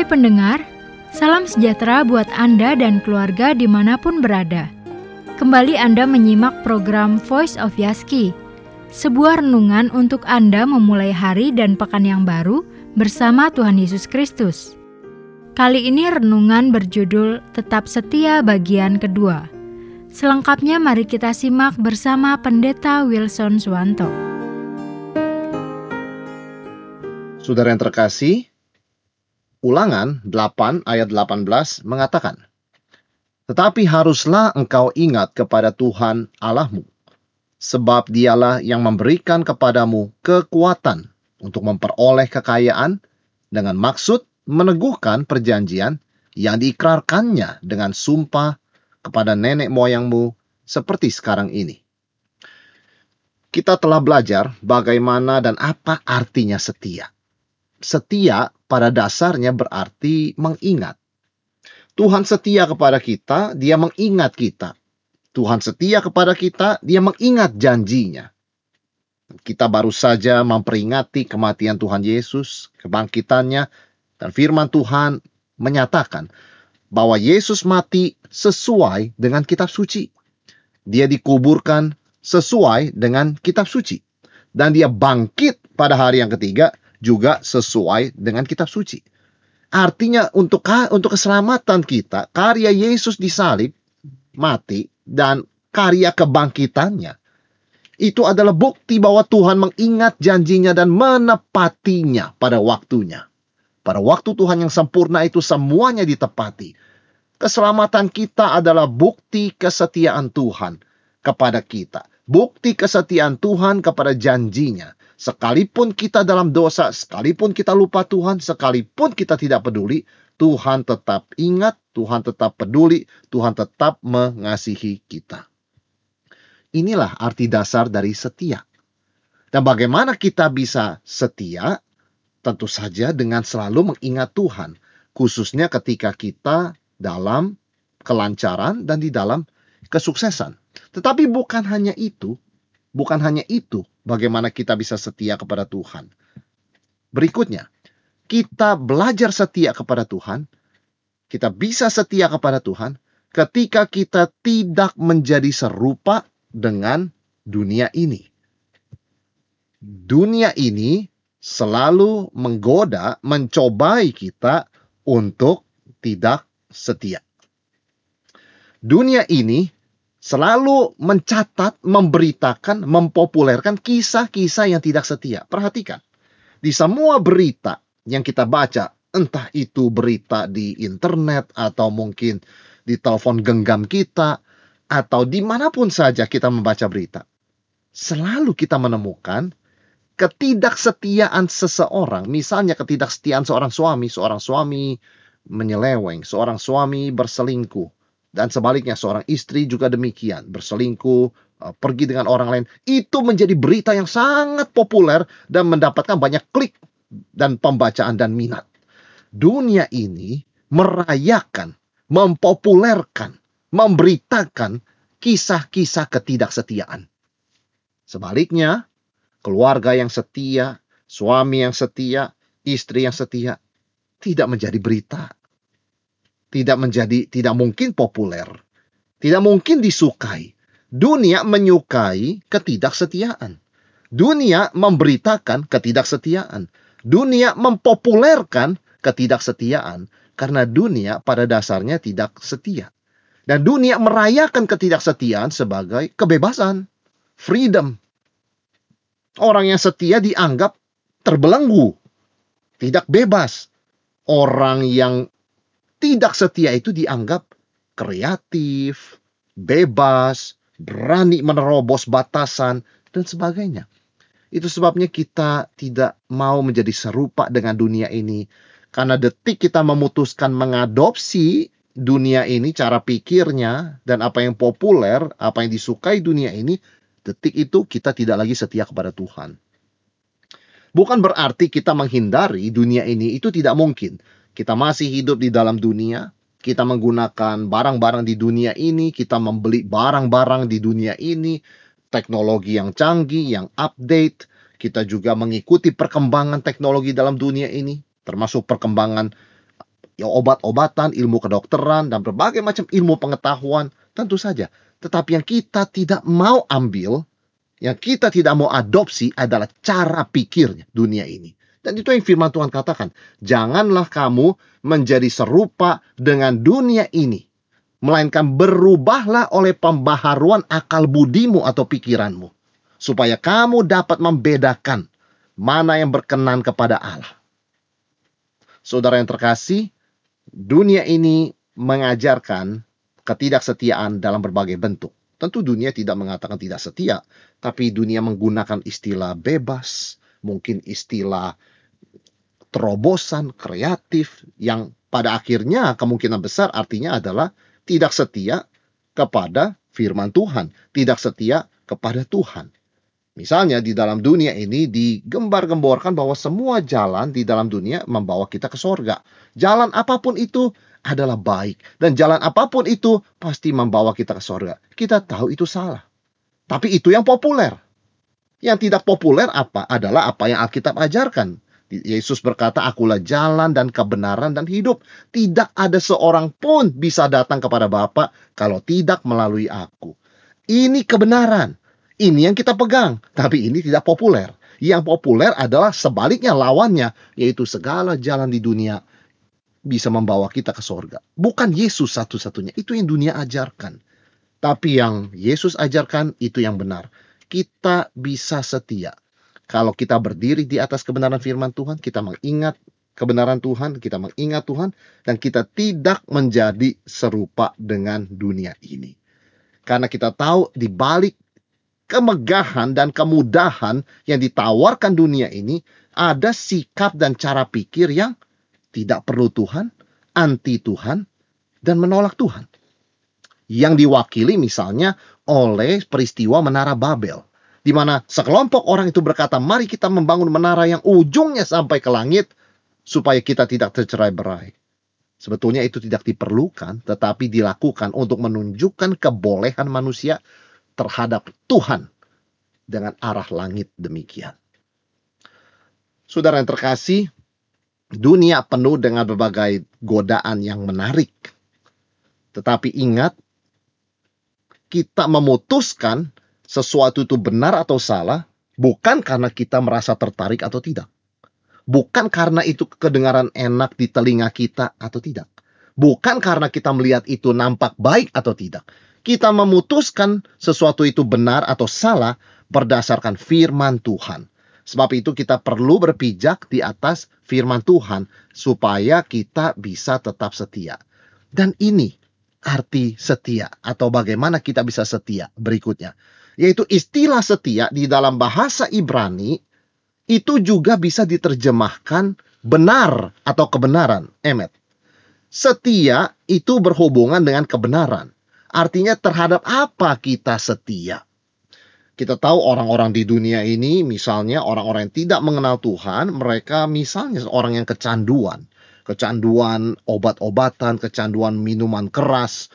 Hai pendengar, salam sejahtera buat Anda dan keluarga di mana pun berada. Kembali Anda menyimak program Voice of Yaski, sebuah renungan untuk Anda memulai hari dan pekan yang baru bersama Tuhan Yesus Kristus. Kali ini renungan berjudul Tetap Setia bagian kedua. Selengkapnya mari kita simak bersama Pendeta Wilson Suwanto. Saudara yang terkasih, Ulangan 8 ayat 18 mengatakan, Tetapi haruslah engkau ingat kepada Tuhan Allahmu, sebab dialah yang memberikan kepadamu kekuatan untuk memperoleh kekayaan dengan maksud meneguhkan perjanjian yang diikrarkannya dengan sumpah kepada nenek moyangmu seperti sekarang ini. Kita telah belajar bagaimana dan apa artinya setia. Setia pada dasarnya berarti mengingat. Tuhan setia kepada kita, dia mengingat kita. Tuhan setia kepada kita, dia mengingat janjinya. Kita baru saja memperingati kematian Tuhan Yesus, kebangkitannya, dan firman Tuhan menyatakan bahwa Yesus mati sesuai dengan kitab suci. Dia dikuburkan sesuai dengan kitab suci. Dan dia bangkit pada hari yang ketiga juga sesuai dengan kitab suci. Artinya untuk untuk keselamatan kita, karya Yesus disalib, mati dan karya kebangkitannya itu adalah bukti bahwa Tuhan mengingat janjinya dan menepatinya pada waktunya. Pada waktu Tuhan yang sempurna itu semuanya ditepati. Keselamatan kita adalah bukti kesetiaan Tuhan kepada kita. Bukti kesetiaan Tuhan kepada janjinya. Sekalipun kita dalam dosa, sekalipun kita lupa Tuhan, sekalipun kita tidak peduli, Tuhan tetap ingat, Tuhan tetap peduli, Tuhan tetap mengasihi kita. Inilah arti dasar dari setia. Dan bagaimana kita bisa setia? Tentu saja dengan selalu mengingat Tuhan, khususnya ketika kita dalam kelancaran dan di dalam kesuksesan. Tetapi bukan hanya itu, bukan hanya itu, bagaimana kita bisa setia kepada Tuhan. Berikutnya, kita belajar setia kepada Tuhan. Kita bisa setia kepada Tuhan ketika kita tidak menjadi serupa dengan dunia ini. Dunia ini selalu menggoda, mencobai kita untuk tidak setia. Dunia ini selalu mencatat, memberitakan, mempopulerkan kisah-kisah yang tidak setia. Perhatikan, di semua berita yang kita baca, entah itu berita di internet atau mungkin di telepon genggam kita, atau di mana pun saja kita membaca berita, selalu kita menemukan ketidaksetiaan seseorang. Misalnya ketidaksetiaan seorang suami, seorang suami menyeleweng, seorang suami berselingkuh, dan sebaliknya seorang istri juga demikian, berselingkuh, uh, pergi dengan orang lain. Itu menjadi berita yang sangat populer dan mendapatkan banyak klik dan pembacaan dan minat. Dunia ini merayakan, mempopulerkan, memberitakan kisah-kisah ketidaksetiaan. Sebaliknya, keluarga yang setia, suami yang setia, istri yang setia tidak menjadi berita tidak menjadi tidak mungkin populer, tidak mungkin disukai. Dunia menyukai ketidaksetiaan. Dunia memberitakan ketidaksetiaan. Dunia mempopulerkan ketidaksetiaan karena dunia pada dasarnya tidak setia. Dan dunia merayakan ketidaksetiaan sebagai kebebasan, freedom. Orang yang setia dianggap terbelenggu, tidak bebas. Orang yang tidak setia itu dianggap kreatif, bebas, berani menerobos batasan, dan sebagainya. Itu sebabnya kita tidak mau menjadi serupa dengan dunia ini. Karena detik kita memutuskan mengadopsi dunia ini, cara pikirnya, dan apa yang populer, apa yang disukai dunia ini, detik itu kita tidak lagi setia kepada Tuhan. Bukan berarti kita menghindari dunia ini, itu tidak mungkin. Kita masih hidup di dalam dunia, kita menggunakan barang-barang di dunia ini, kita membeli barang-barang di dunia ini, teknologi yang canggih, yang update, kita juga mengikuti perkembangan teknologi dalam dunia ini, termasuk perkembangan ya obat-obatan, ilmu kedokteran, dan berbagai macam ilmu pengetahuan, tentu saja. Tetapi yang kita tidak mau ambil, yang kita tidak mau adopsi adalah cara pikirnya dunia ini. Dan itu yang firman Tuhan katakan. Janganlah kamu menjadi serupa dengan dunia ini. Melainkan berubahlah oleh pembaharuan akal budimu atau pikiranmu. Supaya kamu dapat membedakan mana yang berkenan kepada Allah. Saudara yang terkasih, dunia ini mengajarkan ketidaksetiaan dalam berbagai bentuk. Tentu dunia tidak mengatakan tidak setia, tapi dunia menggunakan istilah bebas, mungkin istilah terobosan, kreatif, yang pada akhirnya kemungkinan besar artinya adalah tidak setia kepada firman Tuhan, tidak setia kepada Tuhan. Misalnya di dalam dunia ini digembar-gemborkan bahwa semua jalan di dalam dunia membawa kita ke sorga. Jalan apa pun itu adalah baik. Dan jalan apa pun itu pasti membawa kita ke sorga. Kita tahu itu salah. Tapi itu yang populer. Yang tidak populer apa? Adalah apa yang Alkitab ajarkan. Yesus berkata, akulah jalan dan kebenaran dan hidup. Tidak ada seorang pun bisa datang kepada Bapa kalau tidak melalui aku. Ini kebenaran. Ini yang kita pegang. Tapi ini tidak populer. Yang populer adalah sebaliknya lawannya, yaitu segala jalan di dunia bisa membawa kita ke sorga. Bukan Yesus satu-satunya, itu yang dunia ajarkan. Tapi yang Yesus ajarkan itu yang benar. Kita bisa setia kalau kita berdiri di atas kebenaran firman Tuhan, kita mengingat kebenaran Tuhan, kita mengingat Tuhan, dan kita tidak menjadi serupa dengan dunia ini. Karena kita tahu di balik kemegahan dan kemudahan yang ditawarkan dunia ini, ada sikap dan cara pikir yang tidak perlu Tuhan, anti Tuhan, dan menolak Tuhan. Yang diwakili misalnya oleh peristiwa Menara Babel di mana sekelompok orang itu berkata, "Mari kita membangun menara yang ujungnya sampai ke langit supaya kita tidak tercerai-berai." Sebetulnya itu tidak diperlukan, tetapi dilakukan untuk menunjukkan kebolehan manusia terhadap Tuhan dengan arah langit demikian. Saudara yang terkasih, dunia penuh dengan berbagai godaan yang menarik. Tetapi ingat, kita memutuskan sesuatu itu benar atau salah bukan karena kita merasa tertarik atau tidak. Bukan karena itu kedengaran enak di telinga kita atau tidak. Bukan karena kita melihat itu nampak baik atau tidak. Kita memutuskan sesuatu itu benar atau salah berdasarkan firman Tuhan. Sebab itu kita perlu berpijak di atas firman Tuhan supaya kita bisa tetap setia. Dan ini arti setia atau bagaimana kita bisa setia berikutnya yaitu istilah setia di dalam bahasa Ibrani itu juga bisa diterjemahkan benar atau kebenaran. Emet. Setia itu berhubungan dengan kebenaran. Artinya terhadap apa kita setia. Kita tahu orang-orang di dunia ini, misalnya orang-orang yang tidak mengenal Tuhan, mereka misalnya orang yang kecanduan. Kecanduan obat-obatan, kecanduan minuman keras,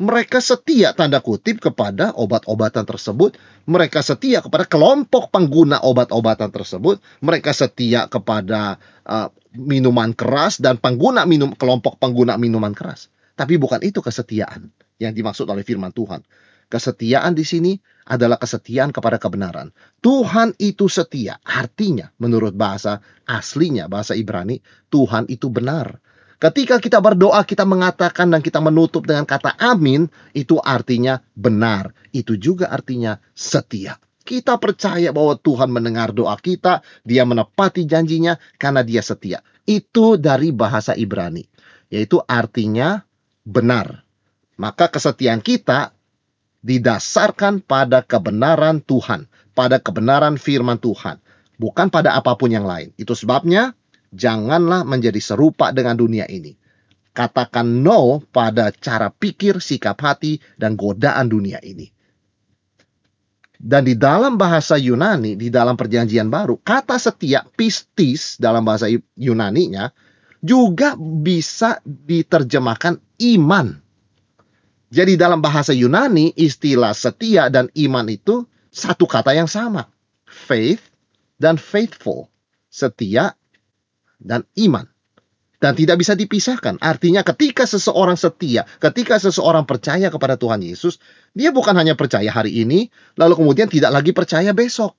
mereka setia tanda kutip kepada obat-obatan tersebut, mereka setia kepada kelompok pengguna obat-obatan tersebut, mereka setia kepada uh, minuman keras dan pengguna minum kelompok pengguna minuman keras. Tapi bukan itu kesetiaan yang dimaksud oleh firman Tuhan. Kesetiaan di sini adalah kesetiaan kepada kebenaran. Tuhan itu setia. Artinya, menurut bahasa aslinya, bahasa Ibrani, Tuhan itu benar. Ketika kita berdoa, kita mengatakan dan kita menutup dengan kata amin, itu artinya benar. Itu juga artinya setia. Kita percaya bahwa Tuhan mendengar doa kita, dia menepati janjinya karena dia setia. Itu dari bahasa Ibrani, yaitu artinya benar. Maka kesetiaan kita didasarkan pada kebenaran Tuhan, pada kebenaran firman Tuhan, bukan pada apa pun yang lain. Itu sebabnya janganlah menjadi serupa dengan dunia ini. Katakan no pada cara pikir, sikap hati, dan godaan dunia ini. Dan di dalam bahasa Yunani, di dalam perjanjian baru, kata setia, pistis dalam bahasa Yunaninya, juga bisa diterjemahkan iman. Jadi dalam bahasa Yunani, istilah setia dan iman itu satu kata yang sama. Faith dan faithful. Setia dan iman. dan tidak bisa dipisahkan. Artinya ketika seseorang setia, ketika seseorang percaya kepada Tuhan Yesus, dia bukan hanya percaya hari ini, lalu kemudian tidak lagi percaya besok.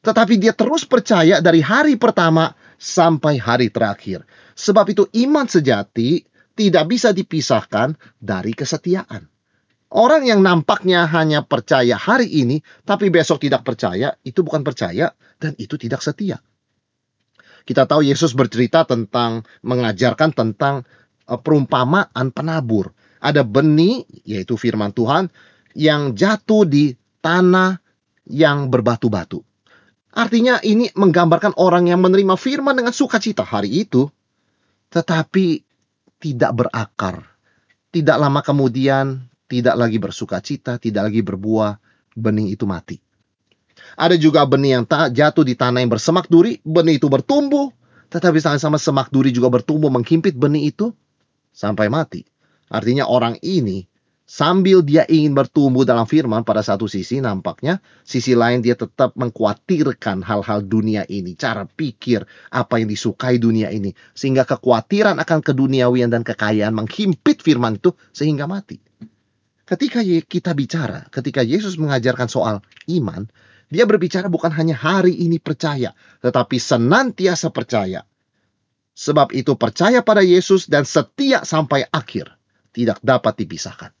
Tetapi dia terus percaya dari hari pertama sampai hari terakhir. Sebab itu iman sejati tidak bisa dipisahkan dari kesetiaan. Orang yang nampaknya hanya percaya hari ini, tapi besok tidak percaya, itu bukan percaya dan itu tidak setia. Kita tahu Yesus bercerita tentang mengajarkan tentang uh, perumpamaan penabur. Ada benih yaitu firman Tuhan yang jatuh di tanah yang berbatu-batu. Artinya ini menggambarkan orang yang menerima firman dengan sukacita hari itu tetapi tidak berakar. Tidak lama kemudian tidak lagi bersukacita, tidak lagi berbuah, benih itu mati. Ada juga benih yang tak jatuh di tanah yang bersemak duri, benih itu bertumbuh, tetapi sama-sama semak duri juga bertumbuh menghimpit benih itu sampai mati. Artinya orang ini sambil dia ingin bertumbuh dalam firman pada satu sisi nampaknya sisi lain dia tetap mengkhawatirkan hal-hal dunia ini cara pikir apa yang disukai dunia ini. Sehingga kekhawatiran akan keduniawian dan kekayaan menghimpit firman itu sehingga mati. Ketika kita bicara ketika Yesus mengajarkan soal iman dia berbicara bukan hanya hari ini percaya, tetapi senantiasa percaya. Sebab itu percaya pada Yesus dan setia sampai akhir tidak dapat dipisahkan.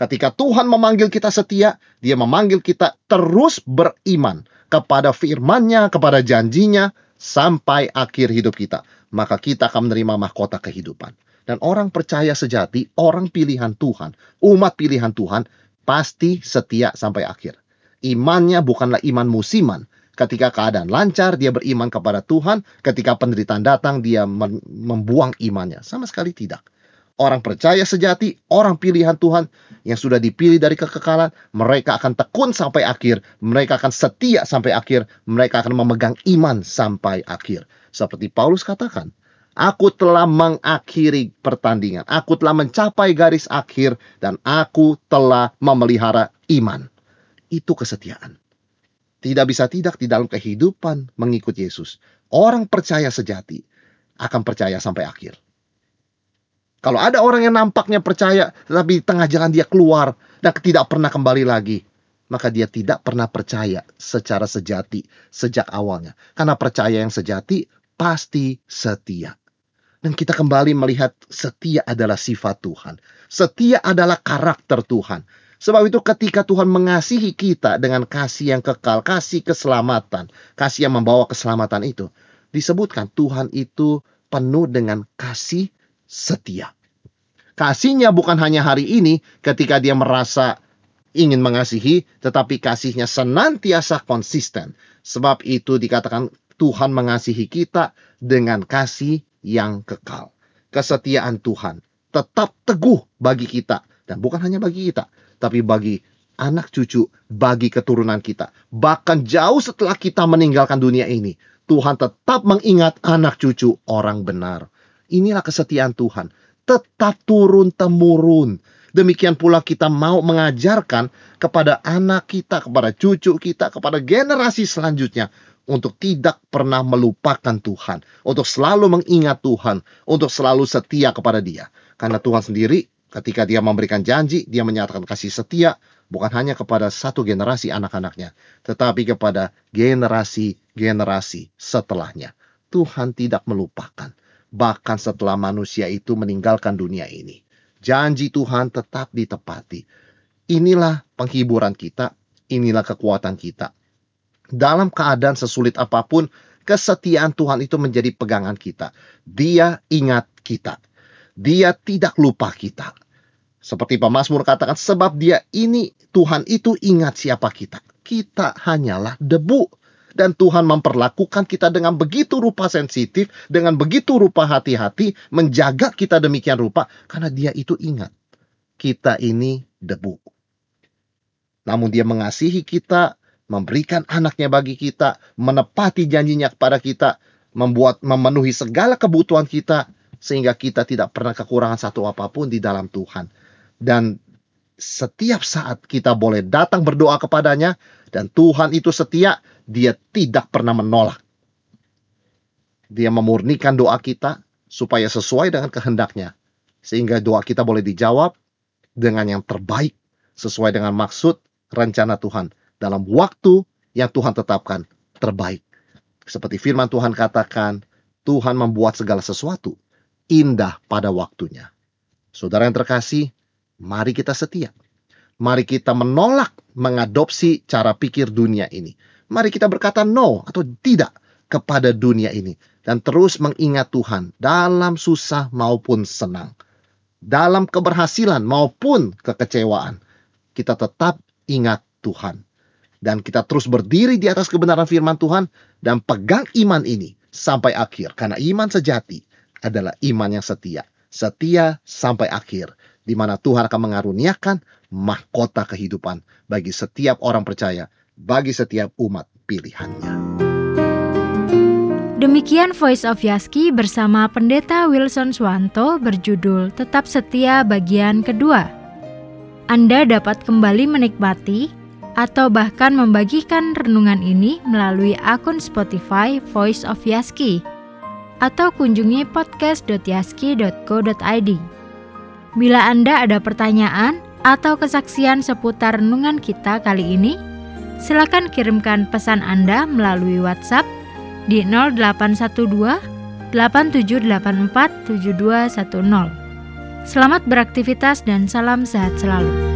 Ketika Tuhan memanggil kita setia, dia memanggil kita terus beriman kepada firman-Nya, kepada janjinya sampai akhir hidup kita. Maka kita akan menerima mahkota kehidupan. Dan orang percaya sejati, orang pilihan Tuhan, umat pilihan Tuhan, pasti setia sampai akhir. Imannya bukanlah iman musiman. Ketika keadaan lancar, dia beriman kepada Tuhan. Ketika penderitaan datang, dia membuang imannya. Sama sekali tidak. Orang percaya sejati, orang pilihan Tuhan yang sudah dipilih dari kekekalan, mereka akan tekun sampai akhir, mereka akan setia sampai akhir, mereka akan memegang iman sampai akhir. Seperti Paulus katakan, Aku telah mengakhiri pertandingan, aku telah mencapai garis akhir, dan aku telah memelihara iman itu kesetiaan. Tidak bisa tidak di dalam kehidupan mengikut Yesus. Orang percaya sejati akan percaya sampai akhir. Kalau ada orang yang nampaknya percaya, tetapi di tengah jalan dia keluar dan tidak pernah kembali lagi, maka dia tidak pernah percaya secara sejati sejak awalnya. Karena percaya yang sejati pasti setia. Dan kita kembali melihat setia adalah sifat Tuhan. Setia adalah karakter Tuhan. Sebab itu ketika Tuhan mengasihi kita dengan kasih yang kekal, kasih keselamatan, kasih yang membawa keselamatan itu, disebutkan Tuhan itu penuh dengan kasih setia. Kasihnya bukan hanya hari ini ketika dia merasa ingin mengasihi, tetapi kasihnya senantiasa konsisten. Sebab itu dikatakan Tuhan mengasihi kita dengan kasih yang kekal. Kesetiaan Tuhan tetap teguh bagi kita dan bukan hanya bagi kita, tapi bagi anak cucu, bagi keturunan kita. Bahkan jauh setelah kita meninggalkan dunia ini, Tuhan tetap mengingat anak cucu orang benar. Inilah kesetiaan Tuhan, tetap turun-temurun. Demikian pula kita mau mengajarkan kepada anak kita, kepada cucu kita, kepada generasi selanjutnya untuk tidak pernah melupakan Tuhan, untuk selalu mengingat Tuhan, untuk selalu setia kepada Dia. Karena Tuhan sendiri Ketika dia memberikan janji, dia menyatakan kasih setia bukan hanya kepada satu generasi anak-anaknya, tetapi kepada generasi-generasi setelahnya. Tuhan tidak melupakan, bahkan setelah manusia itu meninggalkan dunia ini. Janji Tuhan tetap ditepati. Inilah penghiburan kita, inilah kekuatan kita. Dalam keadaan sesulit apa pun, kesetiaan Tuhan itu menjadi pegangan kita. Dia ingat kita dia tidak lupa kita. Seperti Mazmur katakan, sebab dia ini, Tuhan itu ingat siapa kita. Kita hanyalah debu. Dan Tuhan memperlakukan kita dengan begitu rupa sensitif, dengan begitu rupa hati-hati, menjaga kita demikian rupa, karena dia itu ingat. Kita ini debu. Namun dia mengasihi kita, memberikan anaknya bagi kita, menepati janjinya kepada kita, membuat memenuhi segala kebutuhan kita, sehingga kita tidak pernah kekurangan satu apa pun di dalam Tuhan. Dan setiap saat kita boleh datang berdoa kepadanya dan Tuhan itu setia, dia tidak pernah menolak. Dia memurnikan doa kita, supaya sesuai dengan kehendaknya. Sehingga doa kita boleh dijawab dengan yang terbaik sesuai dengan maksud rencana Tuhan dalam waktu yang Tuhan tetapkan terbaik. Seperti firman Tuhan katakan, Tuhan membuat segala sesuatu indah pada waktunya. Saudara yang terkasih, mari kita setia. Mari kita menolak mengadopsi cara pikir dunia ini. Mari kita berkata no atau tidak kepada dunia ini dan terus mengingat Tuhan dalam susah maupun senang, dalam keberhasilan maupun kekecewaan. Kita tetap ingat Tuhan dan kita terus berdiri di atas kebenaran firman Tuhan dan pegang iman ini sampai akhir karena iman sejati adalah iman yang setia, setia sampai akhir di mana Tuhan akan mengaruniakan mahkota kehidupan bagi setiap orang percaya, bagi setiap umat pilihannya. Demikian Voice of Yaski bersama Pendeta Wilson Swanto berjudul Tetap Setia bagian kedua. Anda dapat kembali menikmati atau bahkan membagikan renungan ini melalui akun Spotify Voice of Yaski atau kunjungi podcast.yaski.co.id. Bila Anda ada pertanyaan atau kesaksian seputar renungan kita kali ini, silakan kirimkan pesan Anda melalui WhatsApp di 0812 8784 7210. Selamat beraktivitas dan salam sehat selalu.